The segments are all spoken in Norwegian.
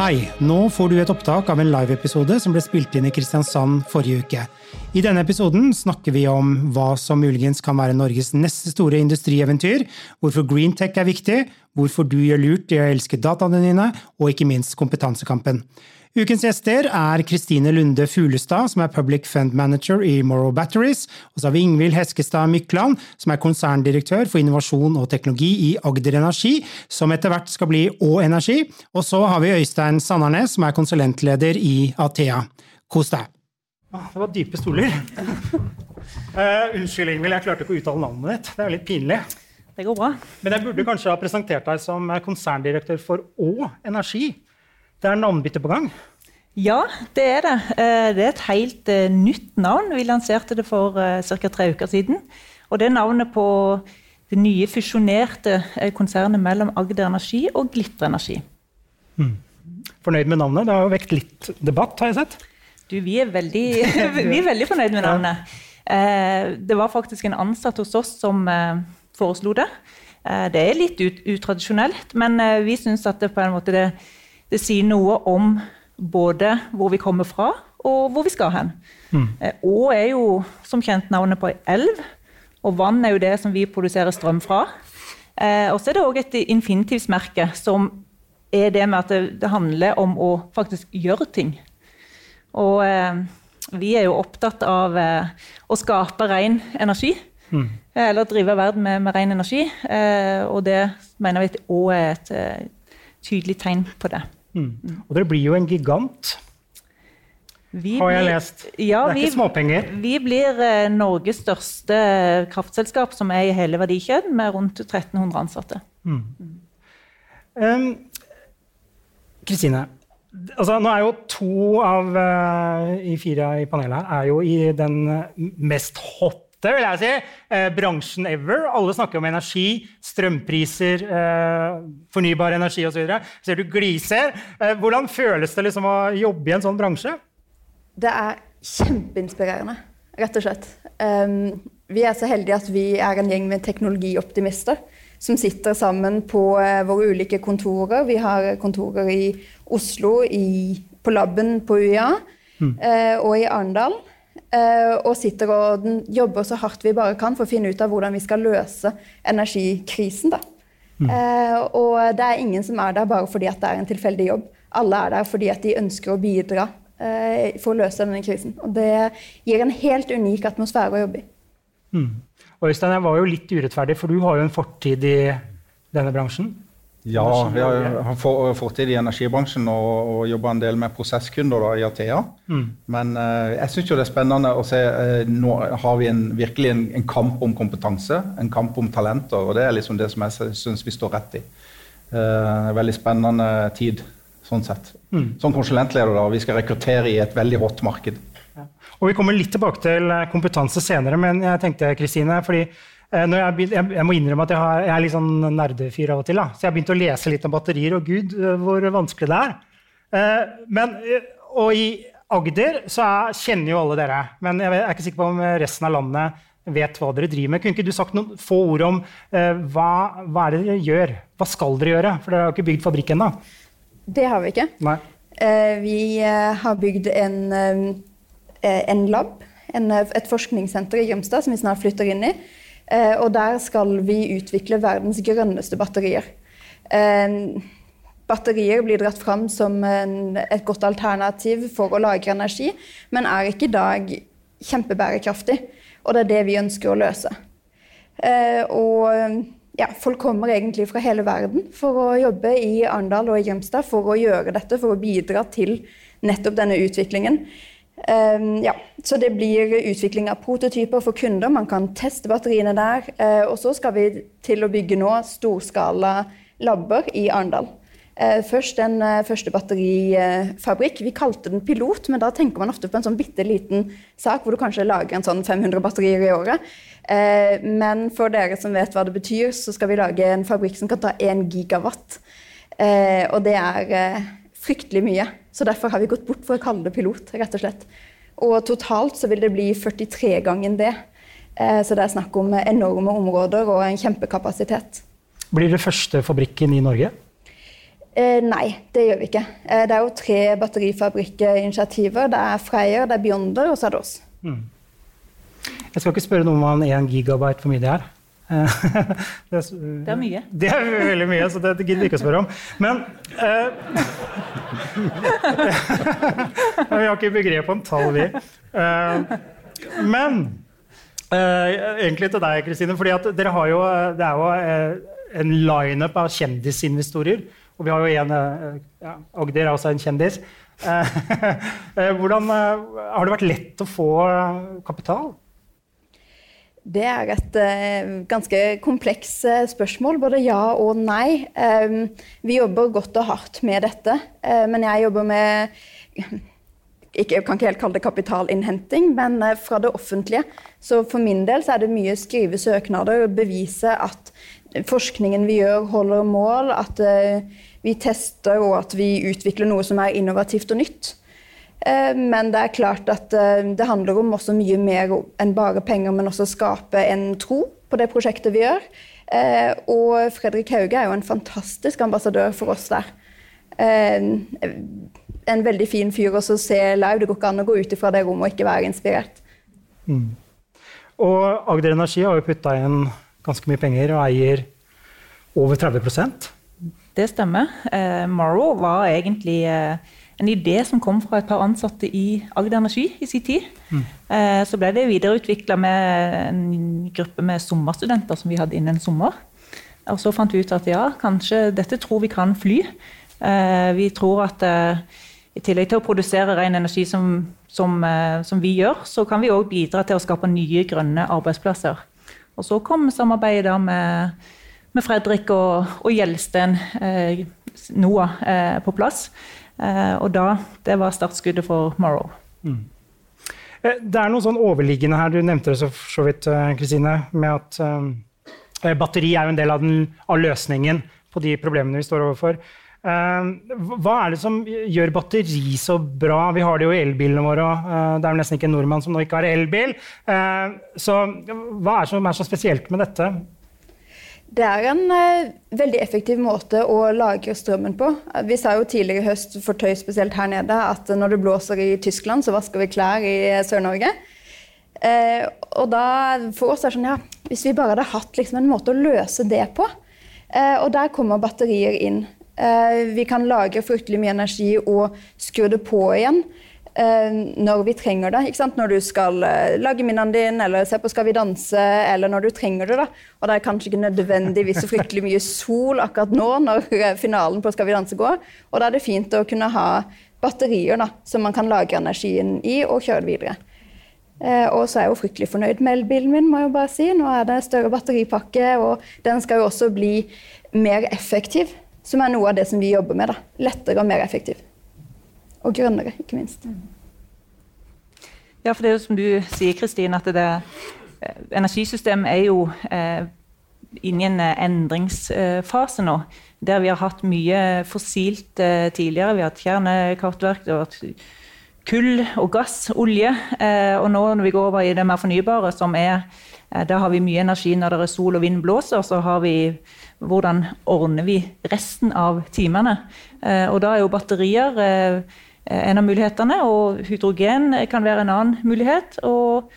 Hei, nå får du et opptak av en live-episode som ble spilt inn i Kristiansand forrige uke. I denne episoden snakker vi om hva som muligens kan være Norges neste store industrieventyr, hvorfor greentech er viktig, hvorfor du gjør lurt i å elske dataene dine, og ikke minst kompetansekampen. Ukens gjester er Kristine Lunde Fuglestad, som er Public Fund Manager i Morrow Batteries. Og så har vi Ingvild Heskestad Mykland, som er konserndirektør for innovasjon og teknologi i Agder Energi, som etter hvert skal bli Å Energi. Og så har vi Øystein Sannernes, som er konsulentleder i Athea. Kos deg! Ah, det var dype stoler. Uh, unnskyld, Ingvild, jeg klarte ikke å uttale navnet ditt. Det er litt pinlig. Det går bra. Men jeg burde kanskje ha presentert deg som konserndirektør for Å Energi. Det er navnbytte på gang? Ja, det er det. Eh, det er et helt uh, nytt navn. Vi lanserte det for uh, ca. tre uker siden. Og det er navnet på det nye fusjonerte konsernet mellom Agder Energi og Glitter Energi. Mm. Fornøyd med navnet? Det har jo vekt litt debatt, har jeg sett? Du, vi er veldig, vi er veldig fornøyd med navnet. Eh, det var faktisk en ansatt hos oss som eh, foreslo det. Eh, det er litt ut, utradisjonelt, men vi syns at det på en måte det, det, sier noe om både hvor vi kommer fra, og hvor vi skal hen. Mm. Å er jo som kjent navnet på ei elv, og vann er jo det som vi produserer strøm fra. Og så er det òg et infinitivsmerke som er det med at det, det handler om å faktisk gjøre ting. Og eh, vi er jo opptatt av eh, å skape ren energi. Mm. Eller drive verden med, med ren energi. Eh, og det mener vi òg er et eh, tydelig tegn på det. Mm. Og dere blir jo en gigant. Vi har jeg lest. Ja, det er vi, ikke småpenger. Vi blir eh, Norges største kraftselskap som er i hele verdikjeden, med rundt 1300 ansatte. Kristine, mm. um, Altså, nå er jo to av uh, i fire i panelet her er jo i den mest hotte vil jeg si, eh, bransjen ever. Alle snakker om energi, strømpriser, eh, fornybar energi osv. Ser du gliser. hvordan føles det liksom å jobbe i en sånn bransje? Det er kjempeinspirerende, rett og slett. Um, vi er så heldige at vi er en gjeng med teknologioptimister som sitter sammen på våre ulike kontorer. Vi har kontorer i Oslo, i, på laben på UiA mm. eh, og i Arendal. Eh, og sitter og jobber så hardt vi bare kan for å finne ut av hvordan vi skal løse energikrisen. da. Mm. Eh, og det er ingen som er der bare fordi at det er en tilfeldig jobb. Alle er der fordi at de ønsker å bidra eh, for å løse denne krisen. Og det gir en helt unik atmosfære å jobbe i. Mm. Og Øystein, jeg var jo litt urettferdig, for du har jo en fortid i denne bransjen. Ja, vi har fortid i energibransjen og, og jobba en del med prosesskunder da, i Athea. Mm. Men uh, jeg syns det er spennende å se uh, Nå har vi en, virkelig en, en, kamp om kompetanse, en kamp om talenter. Og det er liksom det som jeg syns vi står rett i. Uh, veldig spennende tid, sånn sett. Mm. Som konsulentleder, da. Vi skal rekruttere i et veldig hot marked. Ja. Og Vi kommer litt tilbake til kompetanse senere, men jeg tenkte, Kristine, fordi jeg, begynt, jeg, jeg, må innrømme at jeg, har, jeg er litt sånn nerdefyr av og til. Da. Så jeg har begynt å lese litt om batterier, og gud, eh, hvor vanskelig det er. Eh, men, og i Agder så er, kjenner jo alle dere, men jeg er ikke sikker på om resten av landet vet hva dere driver med. Kunne ikke du sagt noen få ord om hva, hva er det dere gjør? Hva skal dere gjøre? For dere har jo ikke bygd fabrikk ennå. Det har vi ikke. Nei. vi har bygd en, en lab, en, et forskningssenter i Grimstad, som vi snart flytter inn i. Eh, og der skal vi utvikle verdens grønneste batterier. Eh, batterier blir dratt fram som et godt alternativ for å lagre energi, men er ikke i dag kjempebærekraftig. Og det er det vi ønsker å løse. Eh, og ja, folk kommer egentlig fra hele verden for å jobbe i Arendal og i Grimstad for å gjøre dette, for å bidra til nettopp denne utviklingen. Um, ja, så det blir utvikling av prototyper for kunder. Man kan teste batteriene der. Uh, og så skal vi til å bygge nå storskala labber i Arendal. Eh, først en eh, første batterifabrikk. Vi kalte den pilot, men da tenker man ofte på en sånn bitte liten sak hvor du kanskje lager en sånn 500 batterier i året. Eh, men for dere som vet hva det betyr, så skal vi lage en fabrikk som kan ta 1 gigawatt. Og det er fryktelig mye. Så derfor har vi gått bort for å kalle det pilot, rett og slett. Og totalt så vil det bli 43 ganger det. Så det er snakk om enorme områder og en kjempekapasitet. Blir det første fabrikken i Norge? Eh, nei, det gjør vi ikke. Eh, det er jo tre batterifabrikkinitiativer. Det er Freyr, det er Beyonder, og så er det oss. Mm. Jeg skal ikke spørre noe om hva en 1 gigabyte for mye det er. det, er det er mye. Det er veldig mye, så det gidder vi ikke å spørre om. Men uh, Vi har ikke begrep om tall, vi. Uh, men uh, egentlig til deg, Kristine. fordi dere har jo, det er jo en lineup av kjendisinvestorer og vi har jo en eh, ja, Agder er også en kjendis. Eh, eh, hvordan, har det vært lett å få kapital? Det er et uh, ganske kompleks uh, spørsmål, både ja og nei. Um, vi jobber godt og hardt med dette, uh, men jeg jobber med ikke, Jeg kan ikke helt kalle det kapitalinnhenting, men fra det offentlige. Så for min del er det mye skrive søknader, bevise at forskningen vi gjør, holder mål. at vi tester og at vi utvikler noe som er innovativt og nytt. Eh, men det er klart at eh, det handler om også mye mer enn bare penger, men også skape en tro på det prosjektet vi gjør. Eh, og Fredrik Hauge er jo en fantastisk ambassadør for oss der. En veldig fin fyr å se live. Det går ikke an å gå ut fra det rommet og ikke være inspirert. Mm. Og Agder Energi har jo putta inn ganske mye penger og eier over 30% det stemmer. Eh, Morrow var egentlig eh, en idé som kom fra et par ansatte i Agder Energi i sin tid. Mm. Eh, så ble det videreutvikla med en gruppe med sommerstudenter som vi hadde innen sommer. Og så fant vi ut at ja, kanskje dette tror vi kan fly. Eh, vi tror at eh, i tillegg til å produsere ren energi som, som, som vi gjør, så kan vi òg bidra til å skape nye grønne arbeidsplasser. Og så kom samarbeidet med med Fredrik og, og Gjelsten, eh, NOAH, eh, på plass. Eh, og da Det var startskuddet for Morrow. Mm. Eh, det er noe sånn overliggende her, du nevnte det så, vidt, eh, Kristine, med at eh, batteri er jo en del av, den, av, løsningen på de problemene vi står overfor. hva er det som gjør batteri så bra? Vi har det jo i elbilene våre. det er jo nesten ikke en nordmann som nå ikke har elbil. så hva er det som er så spesielt med dette? Det er en eh, veldig effektiv måte å lagre strømmen på. Vi sa jo tidligere i høst for tøy spesielt her nede, at når det blåser i Tyskland, så vasker vi klær i Sør-Norge. Eh, og da for oss er det sånn, ja, Hvis vi bare hadde hatt liksom, en måte å løse det på eh, Og der kommer batterier inn. vi kan lagre fryktelig mye energi og skru det på igjen. Eh, når vi trenger det. Når du skal eh, lage minnene dine, eller se på Skal vi danse, eller når du trenger det. da. Og det er kanskje ikke nødvendigvis så fryktelig mye sol akkurat nå når eh, finalen på Skal vi danse går. Og da er det fint å kunne ha batterier da, som man kan lagre energien i og kjøre videre. og så er jeg jo fryktelig fornøyd med elbilen min, må jeg jo bare si. Nå er det større batteripakke, og den skal jo også bli mer effektiv. Som er noe av det som vi jobber med. da. Lettere og mer effektiv. Og grønnere, ikke minst. Ja, for det er jo som du sier, Kristin, at det, eh, energisystemet er jo eh, inne i en eh, endringsfase nå. Der vi har hatt mye fossilt eh, tidligere. Vi har hatt kjernekraftverk, det har vært kull og gass, olje. Eh, og nå når vi går over i det mer fornybare, som er eh, Der har vi mye energi når det er sol og vind blåser. Så har vi hvordan ordner vi resten av timene. og da er jo batterier en av mulighetene. Og hydrogen kan være en annen mulighet. Og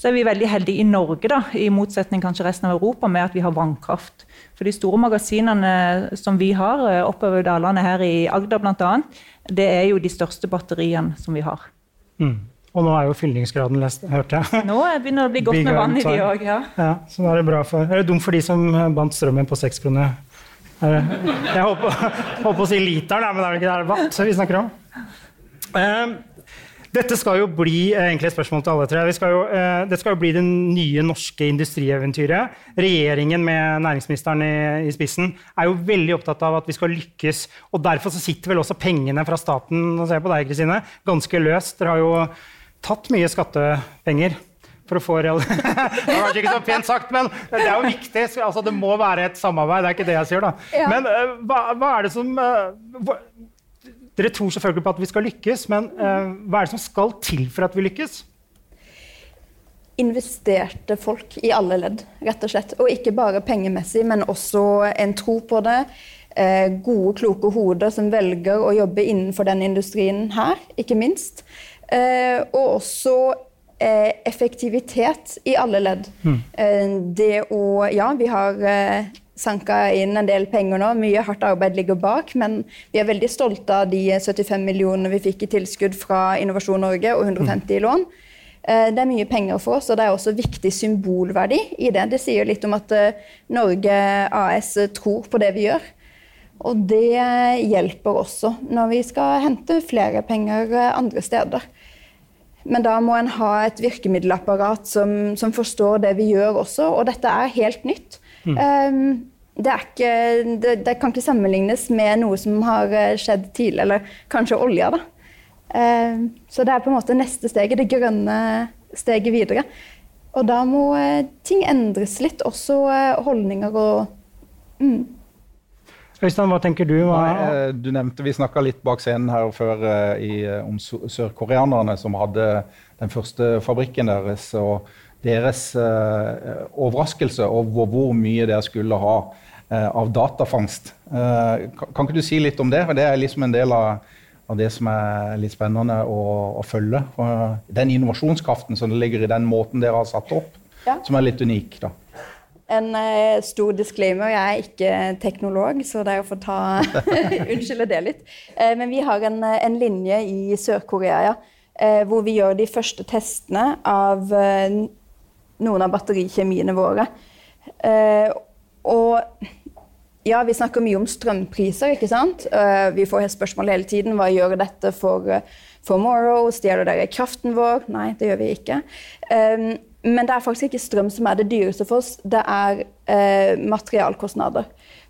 så er vi veldig heldige i Norge, da, i motsetning kanskje resten av Europa, med at vi har vannkraft. For de store magasinene som vi har eh, oppover dalene her i Agder bl.a., det er jo de største batteriene som vi har. Mm. Og nå er jo fyllingsgraden lest, hørte jeg. Nå begynner det å bli godt med vann i de òg, ja. ja. Så nå er det bra for Er det dumt for de som bandt strømmen på seks kroner? Jeg håper, på å si liter, men det er vel ikke det, er watt vi snakker om? Ehm, Dette skal jo bli eh, egentlig et spørsmål til alle tre. Skal jo, eh, det skal jo bli det nye norske industrieventyret. Regjeringen med næringsministeren i, i, spissen er jo veldig opptatt av at vi skal lykkes. og Derfor så sitter vel også pengene fra staten og ser på deg, Kristine, ganske løst. Dere har jo tatt mye skattepenger for å få real... det var ikke så pent sagt, men det er jo viktig. Altså, det må være et samarbeid. Det er ikke det jeg sier, da. Ja. Men uh, hva, hva, er det som hva, Dere tror selvfølgelig på at vi skal lykkes, men eh, hva er det som skal til for at vi lykkes? Investerte folk i alle ledd, rett og slett. Og ikke bare pengemessig, men også en tro på det. gode, kloke hoder som velger å jobbe innenfor den industrien her, ikke minst. og også Eh, effektivitet i alle ledd. Mm. det å Ja, vi har eh, sanka inn en del penger nå. Mye hardt arbeid ligger bak, men vi er veldig stolte av de 75 millionene vi fikk i tilskudd fra Innovasjon Norge og 150 i lån. Det er mye penger for oss, og det er også viktig symbolverdi i det. Det sier litt om at Norge AS tror på det vi gjør. Og det hjelper også når vi skal hente flere penger andre steder. Men da må en ha et virkemiddelapparat som, som, forstår det vi gjør også, og dette er helt nytt. Mm. Um, det, ikke, det, det, kan ikke sammenlignes med noe som har eh, skjedd tidligere, eller kanskje olja. da. Um, så det er på en måte neste steget, det grønne steget videre. Og da må uh, ting endres litt, også uh, holdninger og mm. Øystein, hva tenker du? Hva... Nei, eh, du nevnte, Vi snakka litt bak scenen her før eh, i, eh, om sørkoreanerne som hadde den første fabrikken deres. og Deres uh, overraskelse over hvor mye dere skulle ha uh, av datafangst. Uh, kan, kan, ikke du si litt om det? For Det er liksom en del av, av det som er litt spennende å, å følge. den innovasjonskraften som ligger i den måten dere har satt opp, ja. som er litt unik. da. En uh, stor disclaimer, jeg er ikke teknolog, så er få ta Unnskylde det litt. Uh, men vi har en, en linje i Sør-Korea ja, hvor vi gjør de første testene av noen av batterikjemiene våre. og ja, vi snakker mye om strømpriser, ikke sant. vi får spørsmål hele tiden. Hva gjør dette for, for Morrow? Stjeler dere kraften vår? Nei, det gjør vi ikke. Eh, men det er faktisk ikke strøm som er det dyreste for oss, det er eh, materialkostnader.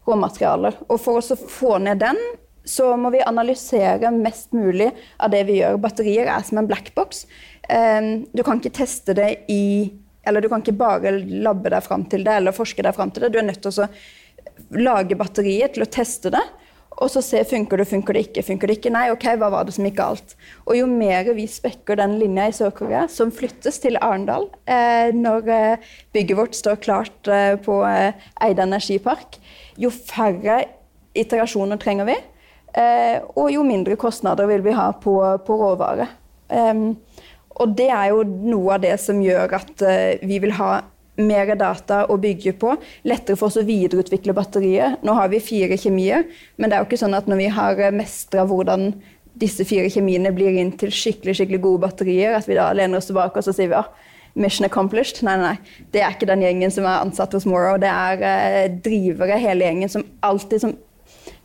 Råmaterialer. Og for oss å få ned den, så må vi analysere mest mulig av det vi gjør. Batterier er som en blackbox. Eh, du kan ikke teste det i Eller du kan ikke bare labbe deg fram til det eller forske deg fram til det. Du er nødt til å lage batteriet til å teste det og så se funker det, funker det ikke. funker det ikke, Nei, ok, hva var det som gikk galt? Og jo mer vi spekker den linja i Sør-Korea, som flyttes til Arendal eh, når eh, bygget vårt står klart eh, på eh, Eide energipark, jo færre iterasjoner trenger vi. Eh, og jo mindre kostnader vil vi ha på, på råvare. Um, og det er jo noe av det som gjør at uh, vi vil ha mer data å bygge på. Lettere for oss å videreutvikle batterier. Nå har vi fire kjemier, men det er jo ikke sånn at når vi har mestra hvordan disse fire kjemiene blir inn til skikkelig skikkelig gode batterier, at vi da lener oss tilbake og så sier vi ja, mission accomplished. Nei, nei, det er ikke den gjengen som er ansatt hos Morrow. Det er eh, drivere, hele gjengen, som alltid som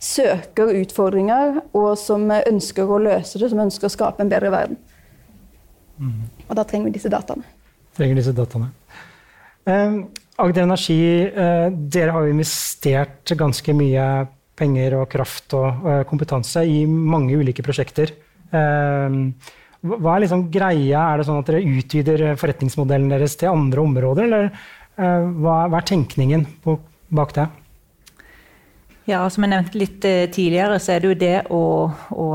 søker utfordringer, og som ønsker å løse det, som ønsker å skape en bedre verden. Mm. Og da trenger vi disse dataene. Trenger disse dataene. Eh, Agder Energi, eh, dere har jo investert ganske mye penger og kraft og eh, kompetanse i mange ulike prosjekter. Hva er liksom greia? Er det sånn at dere utvider forretningsmodellen deres til andre områder, eller hva er tenkningen bak det? Ja, som jeg nevnte litt tidligere, så er det jo det å, å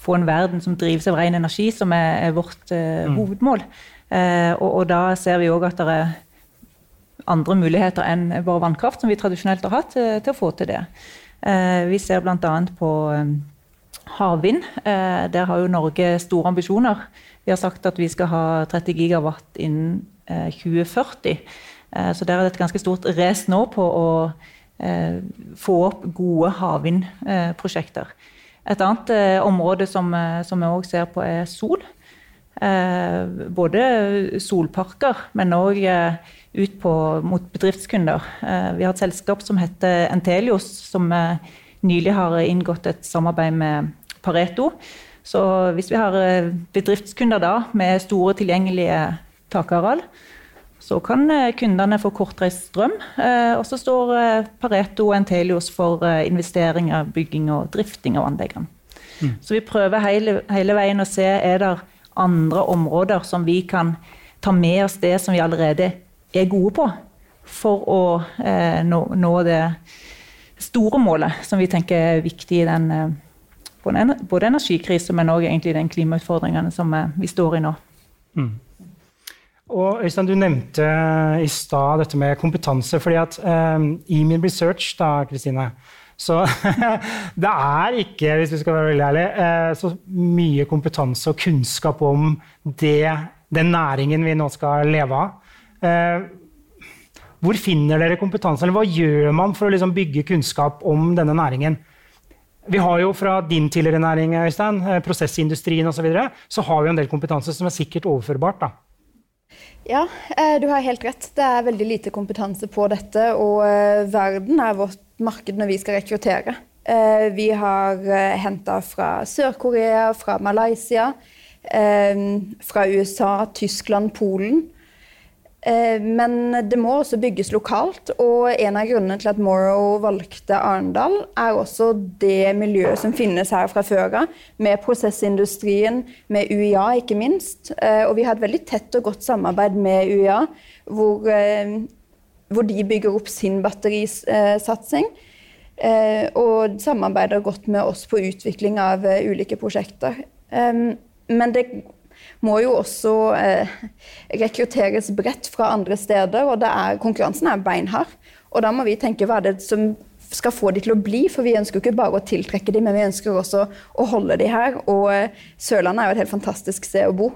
få en verden som drives av ren energi, som er, vårt mm. hovedmål. Eh, og, og, da ser vi òg at det er andre muligheter enn bare vannkraft, som vi tradisjonelt har hatt, til, eh, å få til det. Eh, vi ser bl.a. på havvind. Der har jo Norge store ambisjoner. Vi har sagt at vi skal ha 30 gigawatt innen 2040. Så der er det et ganske stort race nå på å få opp gode havvindprosjekter. Et annet område som, som vi òg ser på, er sol. Eh, både solparker, men òg eh, ut på, mot bedriftskunder. Eh, vi har et selskap som heter Entelios, som nylig har inngått et samarbeid med Pareto. Så hvis vi har eh, bedriftskunder da med store tilgjengelige takareal, så kan eh, kundene få kortreist strøm. Eh, og så står Pareto og Entelios for investeringer, bygging og drifting av anleggene. Mm. Så vi prøver hele, hele, veien å se er det andre områder som vi kan ta med oss det som vi allerede er gode på, for å eh, nå, nå, det store målet som vi tenker er viktig i den både energikrisen, men òg den klimautfordringene som vi står i nå. Mm. Og Øystein, Du nevnte i stad dette med kompetanse. fordi at um, I min research da, Kristine, så det er ikke hvis vi skal være veldig ærlige, uh, så mye kompetanse og kunnskap om det, den næringen vi nå skal leve av. Uh, hvor finner dere kompetanse, eller hva gjør man for å liksom bygge kunnskap om denne næringen? Vi har jo fra din tidligere næring, Øystein, eh, prosessindustrien osv., så, videre, så har vi en del kompetanse som er sikkert overførbart. da. Ja, eh, du har helt rett. Det er veldig lite kompetanse på dette. Og eh, verden er vårt marked når vi skal rekruttere. Vi har henta fra Sør-Korea, fra Malaysia, fra USA, Tyskland, Polen. Eh, men det må også bygges lokalt, og en av grunnene til at Morrow valgte Arendal, er også det miljøet som finnes her fra før av, med prosessindustrien, med UiA ikke minst. Eh, og vi har et veldig tett og godt samarbeid med UiA, hvor, eh, hvor de bygger opp sin batterisatsing. Og samarbeider godt med oss på utvikling av ulike prosjekter. Men det må jo også eh, rekrutteres bredt fra andre steder. og er, Konkurransen er beinhard. Og da må vi tenke hva er det som skal få de til å bli, for vi ønsker ikke bare å tiltrekke de, men vi ønsker også å holde de her. Og eh, Sørlandet er jo et helt fantastisk sted å bo.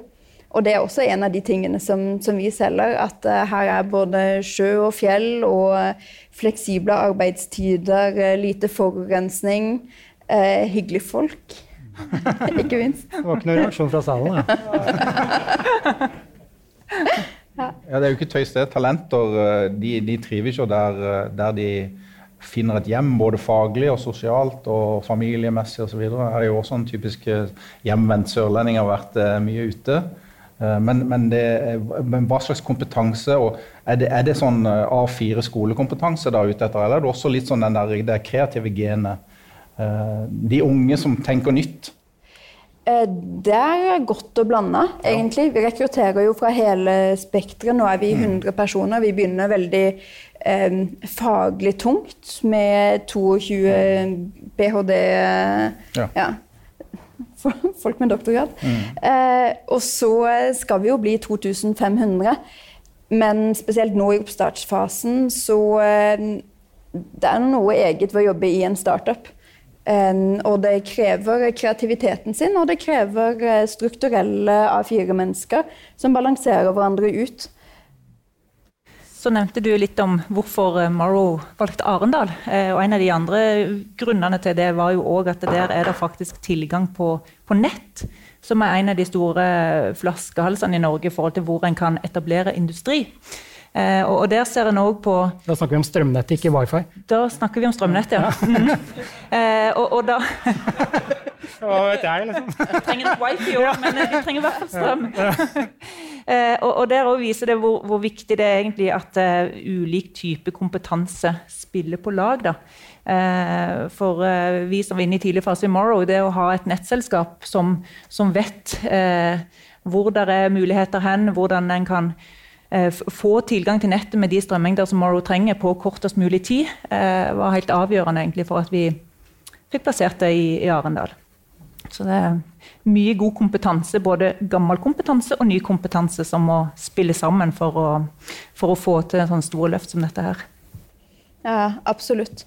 Og det er også en av de tingene som, som vi selger, at uh, her er både sjø og fjell og uh, fleksible arbeidstider, uh, lite forurensning, hyggelige folk. ikke minst. Det var ikke noen reaksjon fra salen, ja. ja. Det er jo ikke tøys, det. Talenter eh, de, de trives jo der, eh, der, de finner et hjem, både faglig og sosialt og familiemessig osv. Her er jo også en typisk eh, hjemvendt sørlending, har vært mye ute. Men, men, det, men, hva slags kompetanse og Er det, er det sånn A4 skolekompetanse da ute etter, eller er det også litt sånn den der, det kreative genet? Eh, de unge som tenker nytt? Eh, det er godt å blande, egentlig. Vi rekrutterer jo fra hele spekteret. Nå er vi 100 mm. personer. Vi begynner veldig eh, faglig tungt med 22 ph.d. Ja. ja. Folk med doktorgrad. Mm. Eh, og så skal vi jo bli 2500. Men spesielt nå i oppstartsfasen så eh, Det er noe eget ved å jobbe i en startup. Og det krever kreativiteten sin, og det krever eh, strukturelle A4-mennesker som balanserer hverandre ut. Så nevnte du litt om hvorfor eh, Morrow valgte Arendal. Eh, og En av de andre grunnene til det var jo òg at der er det faktisk tilgang på, på, nett. Som er en av de store flaskehalsene i Norge i forhold til hvor en kan etablere industri. Eh, og, der ser en òg på Da snakker vi om strømnettet, ikke wifi? Da snakker vi om strømnettet, ja. Mm. Eh, og, og, da Hva vet jeg, liksom? Vi trenger nok wifi òg, men vi trenger i hvert fall strøm. Eh, og, og, der òg viser det hvor, hvor, viktig det er egentlig at uh, ulik type kompetanse spiller på lag. da. Uh, for uh, vi som var inne i tidlig fase i Morrow, det å ha et nettselskap som, som vet hvor det er muligheter hen, hvordan en kan få tilgang til nettet med de strømmengder som Morrow trenger på kortest mulig tid, eh, var helt avgjørende egentlig for at vi fikk plassert det i, i Arendal. Så det er mye god kompetanse, både gammel kompetanse og ny kompetanse, som må spille sammen for å, for å få til en sånn store løft som dette her. Ja, absolutt.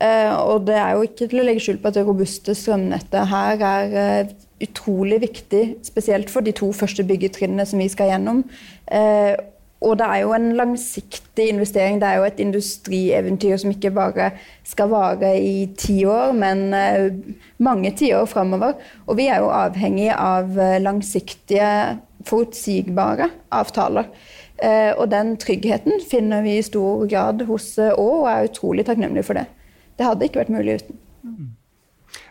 Eh, og det er jo ikke til å legge skjul på at det robuste strømnettet her er eh, utrolig viktig, spesielt for de to første byggetrinnene som vi skal gjennom. Eh, og det er jo en langsiktig investering. Det er jo et industrieventyr som ikke bare skal vare i ti år, men uh, mange tiår framover. Og vi er jo avhengig av uh, langsiktige, forutsigbare avtaler. Uh, og den tryggheten finner vi i stor grad hos Å, og er utrolig takknemlig for det. Det hadde ikke vært mulig uten.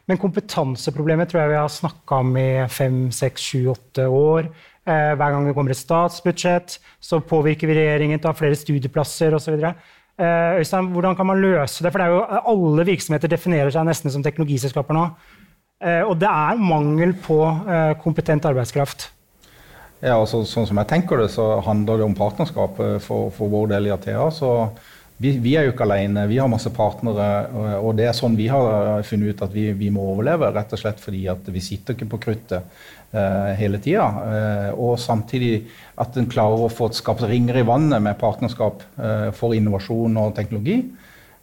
Men kompetanseproblemet tror jeg vi har snakka om i fem, seks, sju, åtte år. Eh, hver gang det kommer et statsbudsjett, så påvirker vi regjeringen til å ha flere studieplasser osv. Eh, Øystein, hvordan kan man løse det? For det er jo, Alle virksomheter definerer seg nesten som teknologiselskaper nå. Eh, og det er mangel på kompetent arbeidskraft. Ja, altså, sånn som jeg tenker det, så handler det om partnerskap for, for vår del i Athea. så vi, vi, er jo ikke alene, vi har masse partnere. Og det er sånn vi har funnet ut at vi, vi må overleve. Rett og slett fordi at vi sitter ikke på kruttet uh, hele tida. Uh, eh, og samtidig at en klarer å få skapt ringer i vannet med partnerskap uh, for innovasjon og teknologi.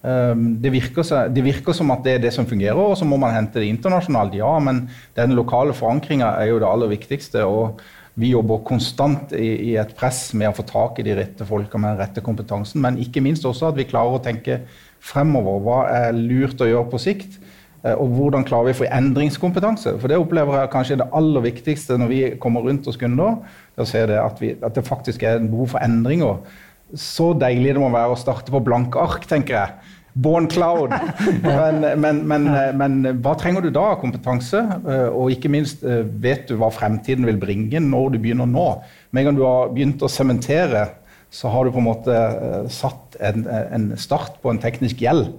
Det virker, det virker, som at det er det som fungerer, og så må man hente det internasjonalt. Ja, men den lokale forankringa er jo det aller viktigste. og vi jobber konstant i, i, et press med å få tak i de rette folka med den rette kompetansen, men ikke minst også at vi klarer å tenke fremover. Hva er lurt å gjøre på sikt? Eh, og hvordan klarer vi å få endringskompetanse? For det opplever jeg kanskje det aller viktigste når vi kommer rundt hos kunder. å se det at, at det faktisk er behov for endringer. Så deilig det må være å starte på blanke ark, tenker jeg. Born cloud. Men, men, men, men, hva trenger du da av kompetanse? Eh, og ikke minst, eh, vet du hva fremtiden vil bringe når du begynner nå? Med en gang du har begynt å sementere, så har du på en måte eh, satt en, en start på en teknisk gjeld.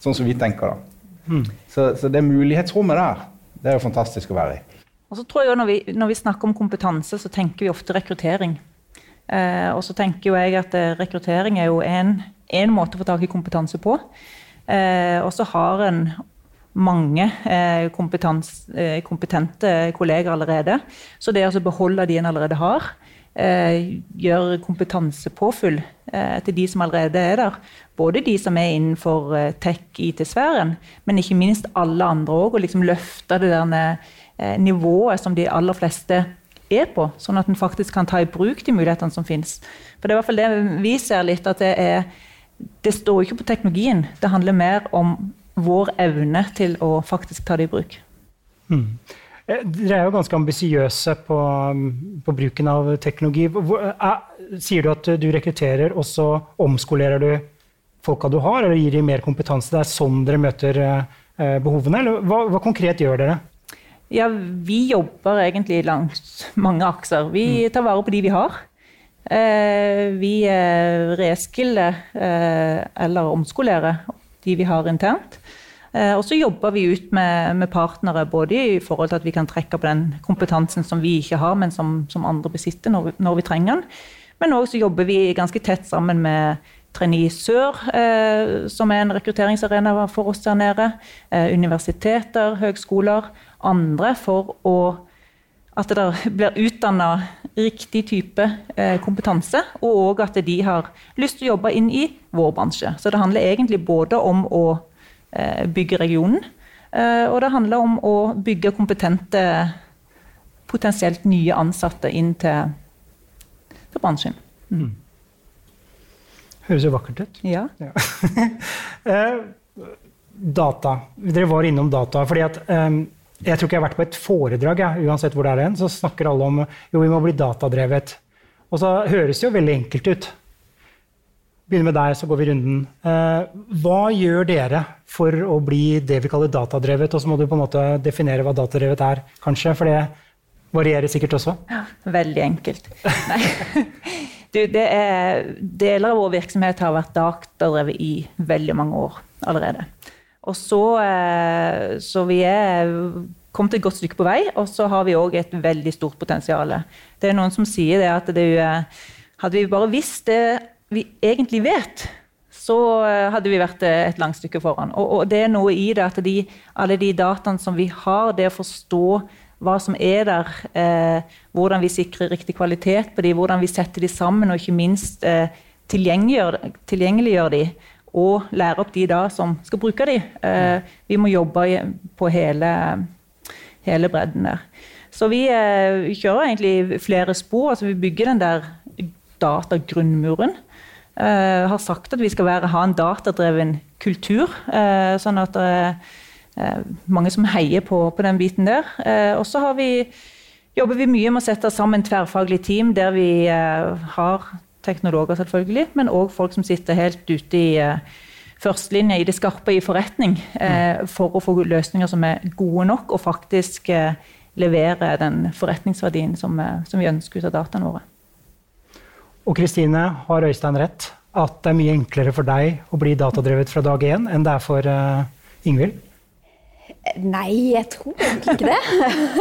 Sånn som vi tenker da. Mm. Så, så, det mulighetsrommet der, det er jo fantastisk å være i. Og så tror jeg når vi, når vi snakker om kompetanse, så tenker vi ofte rekruttering. Eh, og så tenker jo jeg at rekruttering er jo en én måte å få tak i kompetanse på. Eh, og så har en mange eh, eh, kompetente kolleger allerede. Så det å beholde de en allerede har, eh, gjør kompetansepåfyll eh, til de som allerede er der. Både de som er innenfor eh, tech-IT-sfæren, men ikke minst alle andre òg. Og liksom løfte det der nivået som de aller fleste er på, sånn at en faktisk kan ta i bruk de mulighetene som finnes. For det er i hvert fall det vi ser litt, at det er det står ikke på teknologien. Det handler mer om vår evne til å faktisk ta det i bruk. Mm. Dere er jo ganske ambisiøse på, på, bruken av teknologi. Hvor, er, sier du at du rekrutterer, og så omskolerer du folka du har, eller gir dem mer kompetanse? Det er sånn dere møter eh, behovene, eller hva, hva, konkret gjør dere? Ja, Vi jobber egentlig langs mange akser. Vi mm. tar vare på de vi har. Eh, vi eh, reskiller eh, eller omskolerer de vi har internt. Og så jobber vi ut med, partnere både i forhold til at vi kan trekke på den kompetansen som vi ikke har, men som, andre besitter når vi, trenger den. Men òg jobber vi ganske tett sammen med Trainee Sør, som er en rekrutteringsarena for oss der nede. Universiteter, høgskoler, andre for å at det blir utdanna riktig type eh, kompetanse, og at de har lyst til å jobbe inn i vår bransje. Så det handler egentlig både om å eh, bygge regionen, eh, og det handler om å bygge kompetente, potensielt nye ansatte inn til, til bransjen. Mm. Høres jo vakkert ut. Ja. ja. data. Dere var innom data. fordi at jeg tror ikke jeg har vært på et foredrag, ja, uansett hvor det er en, så snakker alle om jo, vi må bli datadrevet. Og så høres det jo veldig enkelt ut. Begynner med deg, så går vi runden. Eh, hva gjør dere for å bli det vi kaller datadrevet? Og så må du på en måte definere hva datadrevet er, kanskje, for det varierer sikkert også. Ja, veldig enkelt. Nei. Du, er, deler av vår virksomhet har vært datadrevet i veldig mange år allerede. Og så, eh, så vi er kommet et godt stykke på vei, og så har vi òg et veldig stort potensial. Det er noen som sier det at det, hadde vi bare visst det vi egentlig vet, så eh, hadde vi vært et langt stykke foran. Og, og det er noe i det at de, alle de dataene som vi har, det å forstå hva som er der, eh, hvordan vi sikrer riktig kvalitet på de, hvordan vi setter de sammen, og ikke minst eh, tilgjengeliggjør, tilgjengeliggjør de, og lære opp de da som skal bruke de. Eh, vi må jobbe på hele, hele bredden der. Så vi eh, kjører egentlig flere spor. altså Vi bygger den der datagrunnmuren. Eh, har sagt at vi skal være, ha en datadreven kultur. Uh, sånn at det er uh, mange som heier på, på den biten der. og så jobber vi mye med å sette sammen tverrfaglig team der vi har teknologer, selvfølgelig, men òg folk som sitter helt ute i uh, førstelinje i det skarpe i forretning eh, for å få løsninger som er gode nok, og faktisk eh, levere den forretningsverdien som, eh, som vi ønsker ut av dataene våre. Og Kristine, har Øystein rett? At det er mye enklere for deg å bli datadrevet fra dag én enn det er for uh, Ingvild? Nei, jeg tror egentlig ikke det.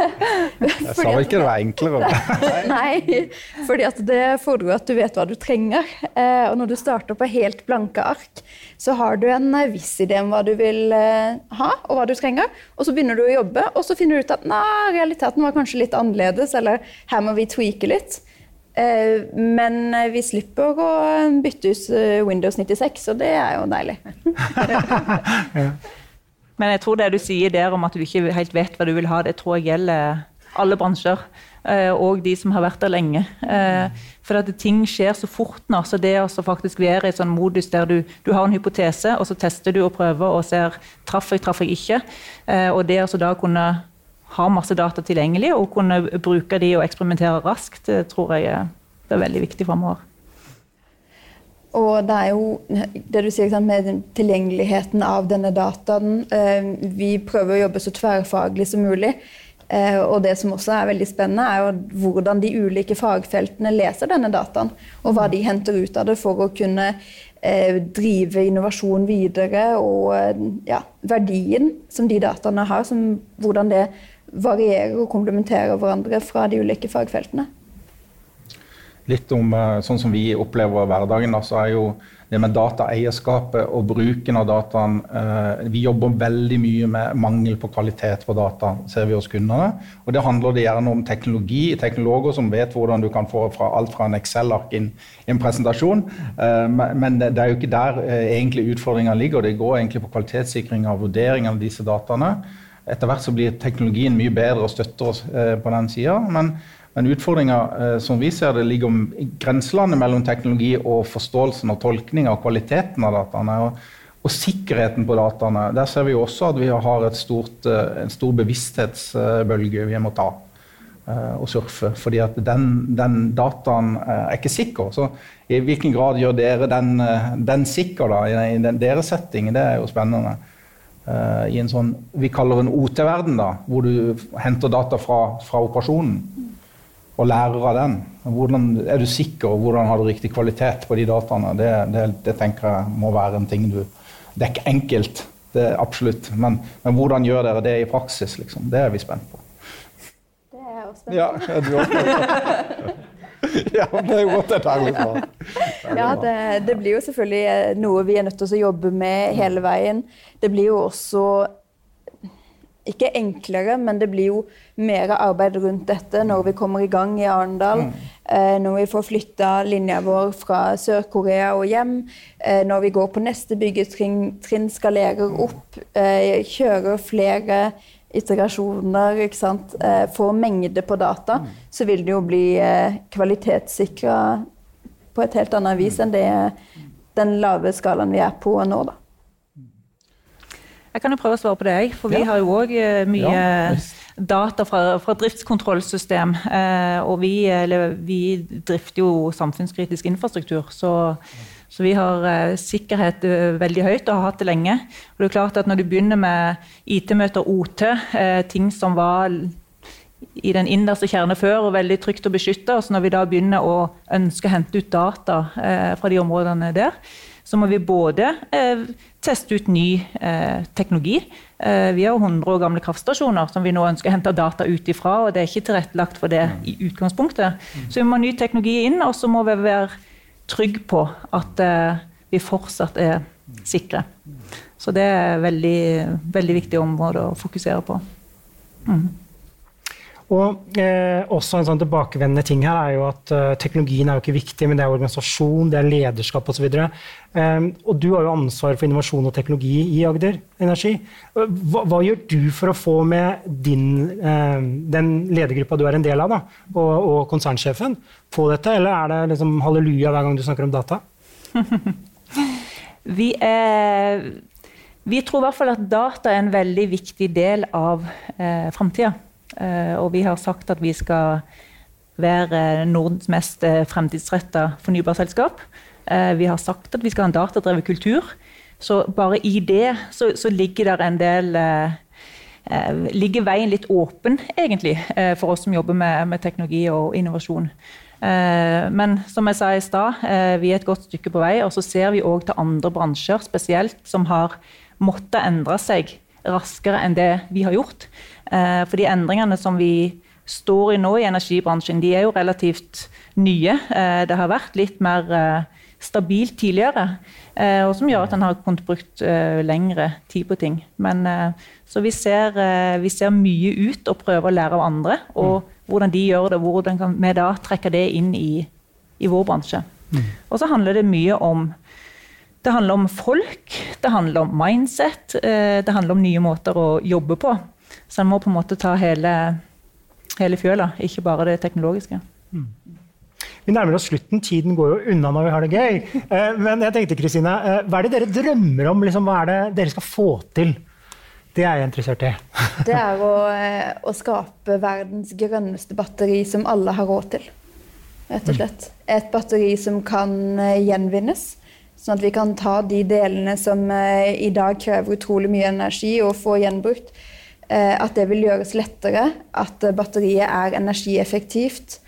jeg sa vel ikke det var enklere. Nei, fordi at det fordrer at du vet hva du trenger. Eh, og når du starter på helt blanke ark, så har du en eh, viss idé om hva du vil eh, ha, og hva du trenger. Og så begynner du å jobbe, og så finner du ut at nei, realiteten var kanskje litt annerledes, eller her må vi tweake litt. Men vi slipper å bytte ut Windows 96, og det er jo deilig. Men jeg tror det du sier der om at du ikke helt vet hva du vil ha, det tror jeg gjelder alle bransjer. Eh, og de som har vært der lenge. Eh, for at ting skjer så fort nå. Så det å faktisk være i sånn modus der du, du, har en hypotese, og så tester du og prøver og ser traff jeg, traff jeg ikke. Eh, og det å da kunne ha masse data tilgjengelig og kunne bruke de og eksperimentere raskt, det tror jeg er veldig viktig framover. Og det er jo det du sier med tilgjengeligheten av denne dataen. Eh, vi prøver å jobbe så tverrfaglig som mulig. Eh, og det som også er veldig spennende, er jo hvordan de ulike fagfeltene leser denne dataen. Og hva de henter ut av det for å kunne eh, drive innovasjon videre. Og ja, verdien som de dataene har, hvordan det varierer og komplementerer hverandre fra de ulike fagfeltene litt om eh, sånn som vi opplever hverdagen, så er jo det med dataeierskapet og bruken av dataen eh, Vi jobber veldig mye med mangel på kvalitet på data, ser vi hos kundene. Og det handler det gjerne om teknologi, teknologer som vet hvordan du kan få fra alt fra en Excel-ark inn i en presentasjon. Eh, men det er jo ikke der egentlig utfordringa ligger. Det går egentlig på kvalitetssikring av vurdering av disse dataene. Etter hvert så blir teknologien mye bedre og støtter oss på den sida. Men utfordringa eh, som vi ser det, ligger om grenselandet mellom teknologi og forståelsen og tolkninga og kvaliteten av dataene. Og, og, sikkerheten på dataene. Der ser vi også at vi har stort, eh, en stor bevissthetsbølge vi må ta eh, og surfe. fordi at den, den, dataen er ikke sikker. Så i hvilken grad gjør dere den, den sikker da, i, den, deres setting? Det er jo spennende. I en sånn vi kaller en OT-verden, da, hvor du henter data fra, fra operasjonen og lærer av den. Hvordan Er du sikker, og hvordan har du riktig kvalitet på de dataene? Det, det, det, tenker jeg må være en ting du Det er ikke enkelt, det er absolutt. Men, men hvordan gjør dere det i praksis? Liksom? Det er vi spent på. Det er jeg spent på. Ja, du også. ja, det er godt. Ja, det, det blir jo selvfølgelig noe vi er nødt til å jobbe med hele veien. Det blir jo også ikke enklere, men det blir jo mer arbeid rundt dette når vi kommer i gang i Arendal. Mm. Eh, når vi får flytta linja vår fra Sør-Korea og hjem. Eh, når vi går på neste byggetrinn, skalerer opp, eh, kjører flere iterasjoner, ikke sant? Får mengde på data, mm. så vil det jo bli kvalitetssikra på et helt annet vis enn det den lave skalaen vi er på nå, da. Jeg kan jo prøve å svare på det, for vi ja. har jo òg eh, mye ja, data fra, fra driftskontrollsystem. Eh, og vi, vi, drifter jo samfunnskritisk infrastruktur. Så, så vi har eh, sikkerhet eh, veldig høyt og har hatt det lenge. Og det er klart at Når du begynner med IT-møter OT, eh, ting som var i den innerste kjerne før og veldig trygt å beskytte, og så når vi da begynner å ønske å hente ut data eh, fra de områdene der, så må vi både eh, teste ut ny eh, teknologi. Eh, vi har 100 år gamle kraftstasjoner som vi nå ønsker å hente data ut ifra. og Det er ikke tilrettelagt for det i utgangspunktet. Så vi må ha ny teknologi inn, og så må vi være trygge på at eh, vi fortsatt er sikre. Så det er et veldig, veldig viktig område å fokusere på. Mm. Og eh, også en sånn tilbakevendende ting her er jo at eh, teknologien er jo ikke viktig, men det er organisasjon, det er lederskap osv. Ehm, og du har jo ansvar for innovasjon og teknologi i Agder Energi. Hva, hva gjør du for å få med din, eh, den ledergruppa du er en del av, da, og, og, konsernsjefen, på dette, eller er det liksom halleluja hver gang du snakker om data? vi, er, vi tror i hvert fall at data er en veldig viktig del av eh, framtida. Eh, og vi har sagt at vi skal være Nordens mest eh, fremtidsretta fornybarselskap. Eh, vi har sagt at vi skal ha en datadrevet kultur. Så bare i det så, så ligger der en del Ligger veien litt åpen, egentlig, for oss som jobber med, med teknologi og innovasjon. Men som jeg sa i stad, vi er et godt stykke på vei. Og så ser vi òg til andre bransjer spesielt, som har måttet endre seg raskere enn det vi har gjort. Eh, for de endringene som vi står i nå i energibransjen, de er jo relativt nye. Det har vært litt mer stabilt tidligere, og som gjør at en har kunnet brukt lengre tid på ting. Men, så vi ser, vi ser mye ut og prøver å lære av andre. og hvordan de gjør det, hvordan kan vi da trekke det inn i, i vår bransje. Mm. Og så handler det mye om det handler om folk, det handler om mindset, eh, det handler om nye måter å jobbe på. Så en må på en måte ta hele, hele fjøla, ikke bare det teknologiske. Mm. Vi nærmer oss slutten. Tiden går jo unna når vi har det gøy. Eh, men jeg tenkte, Kristine, eh, hva er det dere drømmer om? Liksom, hva er det dere skal få til? Det er jeg interessert i. det er å, eh, å, skape verdens grønneste batteri som alle har råd til. Rett og slett. Et batteri som kan gjenvinnes. Sånn at vi kan ta de delene som i dag krever utrolig mye energi, og få gjenbrukt. At det vil gjøres lettere. At batteriet er energieffektivt.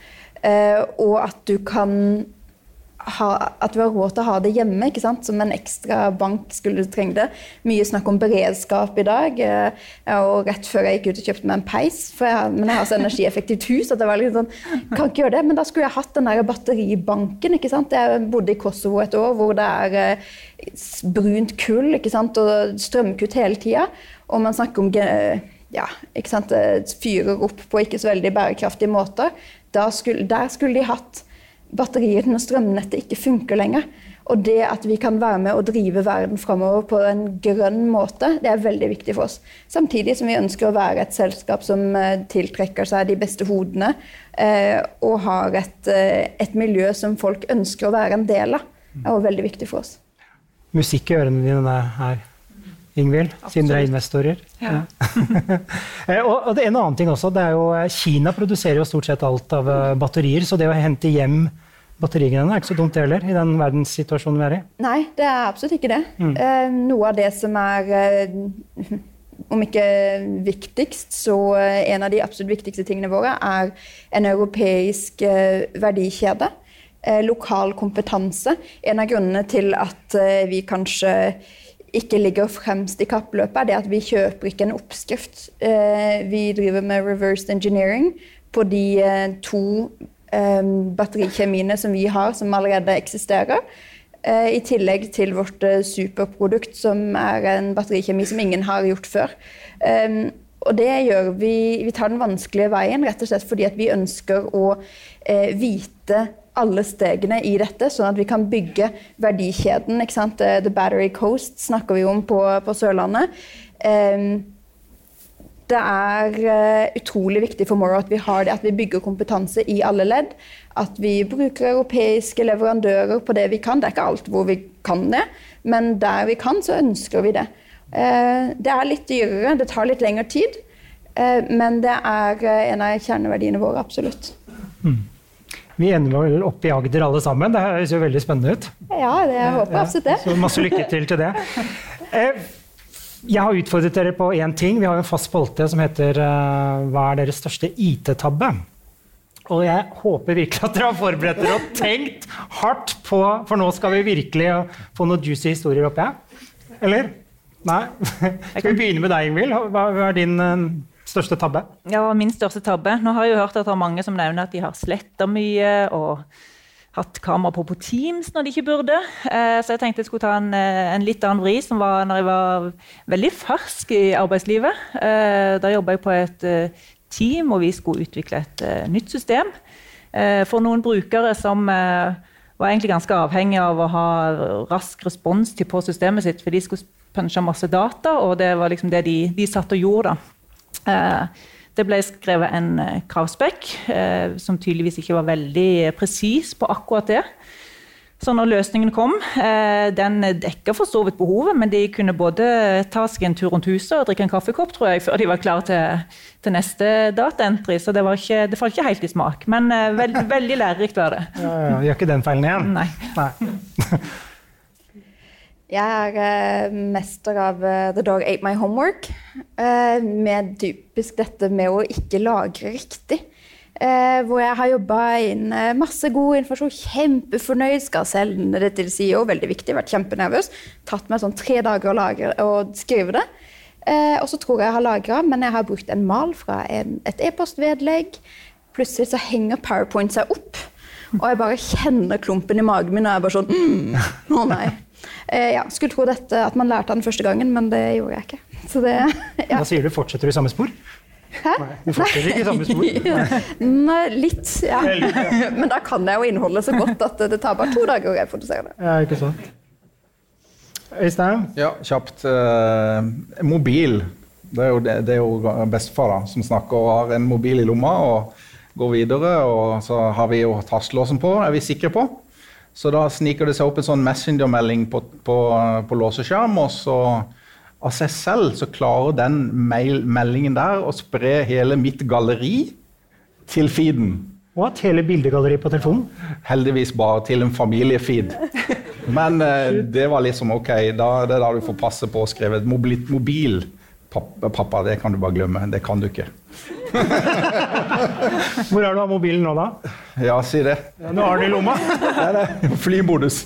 Og at du kan ha, at du har råd til å ha det hjemme som en ekstra bank skulle du trenge det. Mye snakk om beredskap i dag. Eh, og rett før jeg gikk ut og kjøpte meg en peis, jeg, men jeg har så energieffektivt hus at jeg var litt sånn Kan ikke gjøre det, men da skulle jeg hatt den der batteribanken. ikke sant? Jeg bodde i Kosovo et år hvor det er eh, brunt kull ikke sant? og strømkutt hele tida. Og man snakker om ja, sant? fyrer opp på ikke så veldig bærekraftige måter. Skulle, der skulle de hatt batteriet når strømnettet ikke funker lenger. Og det at vi kan være med og drive verden framover på en grønn måte, det er veldig viktig for oss. Samtidig som vi ønsker å være et selskap som eh, tiltrekker seg de beste hodene, eh, og har et, eh, et miljø som folk ønsker å være en del av. Er også veldig viktig for oss. Musikk i ørene dine her, Ingvild, siden dere er investorer. Ja. og, og en annen ting også, det er jo Kina produserer jo stort sett alt av batterier, så det å hente hjem batteriene er ikke så dumt heller, i den verdenssituasjonen vi er i? Nei, det er absolutt ikke det. Mm. Eh, noe av det som er eh, om ikke viktigst, så eh, en av de absolutt viktigste tingene våre er en europeisk eh, verdikjede. Eh, lokal kompetanse. En av grunnene til at eh, vi kanskje ikke ligger fremst i kappløpet, er det at vi kjøper ikke en oppskrift. vi driver med reversed engineering på de to Ehm, batterikjemiene som vi har, som allerede eksisterer. Eh, I tillegg til vårt eh, superprodukt, som er en batterikjemi som ingen har gjort før. Og det gjør vi Vi tar den vanskelige veien rett og slett fordi vi ønsker å eh, vite alle stegene i dette, sånn at vi kan bygge verdikjeden. The Battery Coast snakker vi om på, på Sørlandet. Um, det er uh, utrolig viktig for Morrow at vi har det, at vi bygger kompetanse i alle ledd. At vi bruker europeiske leverandører på det vi kan. Det er ikke alt hvor vi kan det, men der vi kan, så ønsker vi det. Uh, det er litt dyrere, det tar litt lengre tid, uh, men det er en av kjerneverdiene våre, absolutt. Mm. Vi ender vel oppe i Agder alle sammen. Det høres jo veldig spennende ut. Ja, det jeg håper absolutt det. Så masse lykke til til det. Jeg har utfordret dere på én ting. Vi har en fast spolte som heter uh, Hva er deres største IT-tabbe? Og jeg håper virkelig at dere har forberedt dere og tenkt hardt på For nå skal vi virkelig få noen juicy historier, oppi her. Eller? Nei? Skal vi begynne med deg, Ingvild? Hva er din uh, største tabbe? Ja, Min største tabbe? Nå har jeg jo hørt at det er mange som nevner at de har sletta mye. og hatt kamera på på Teams når de ikke burde. Eh, så jeg tenkte jeg skulle ta en, eh, en litt annen vri, som var når jeg var veldig fersk i arbeidslivet. Eh, da jobba jeg på et team, og vi skulle utvikle et nytt system. For noen brukere som var egentlig ganske avhengig av å ha rask responstid på systemet sitt, for de skulle punche masse data, og det var liksom det de, de satt og gjorde. da. Det ble skrevet en eh, kravspekk eh, som tydeligvis ikke var veldig presis på akkurat det. Så når løsningen kom, eh, den dekka for så vidt behovet, men de kunne både ta seg en tur rundt huset og drikke en kaffekopp tror jeg, før de var klare til, til neste dataentry. Så det, var ikke, det falt ikke helt i smak. Men veld, veldig lærerikt var det. Ja, ja, Gjør ikke den feilen igjen? Nei. Nei. Jeg er uh, mester av uh, The Dog Ate My Homework, uh, med typisk dette med å ikke lagre riktig. hvor jeg har jobba inn masse god informasjon, kjempefornøyd, skal sende det til CEO, veldig viktig, vært kjempenervøs. Tatt meg sånn tre dager å, lagre, å skrive det. og så tror jeg jeg har lagra, men jeg har brukt en mal fra et e-postvedlegg. Plutselig så henger PowerPoint seg opp, og jeg bare kjenner klumpen i magen min, og jeg bare sånn mm, Å nei. Eh, ja, skulle tro dette, at man lærte den første gangen, men det gjorde jeg ikke. Det, ja. Hva sier du? Fortsetter du i samme spor? Hæ? Nei, du fortsetter ikke i samme spor? Nei, litt, ja. Men da kan jeg jo innholdet så godt at det tar bare to dager å reprodusere det. Ja, ikke sant. Øystein? Ja, kjapt. Uh, mobil. Det er jo, det, det er jo bestefar da, som snakker og har en mobil i lomma og går videre. Og så har vi jo tastelåsen på, er vi sikre på. Så da sniker det seg opp en sånn Messenger-melding på, på, på låseskjerm, og så av seg selv så klarer den mail, meldingen der å spre hele mitt galleri til feeden. What? Hele bildegalleriet på telefonen? Heldigvis bare til en familiefeed. Men eh, det var liksom ok. Da, det er da du får passe på å skrive mobil, mobil pappa, det kan du bare glemme. Det kan du ikke. Hvor er du av mobilen nå, da? Ja, si det. Ja, nå har du i lomma. Nei, nei. Flymodus.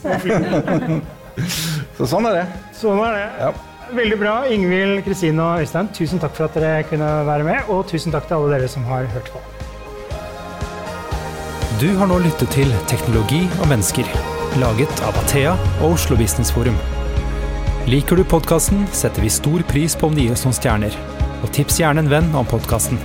Så sånn er det. Sånn er det. Ja. Veldig bra. Ingvild, Kristine og Øystein, tusen takk for at dere kunne være med. Og tusen takk til alle dere som har hørt på. Du har nå lyttet til Teknologi og mennesker, laget av Athea og Oslo Business Forum. Liker du podkasten, setter vi stor pris på om du gir oss noen stjerner. Og tips gjerne en venn om podkasten.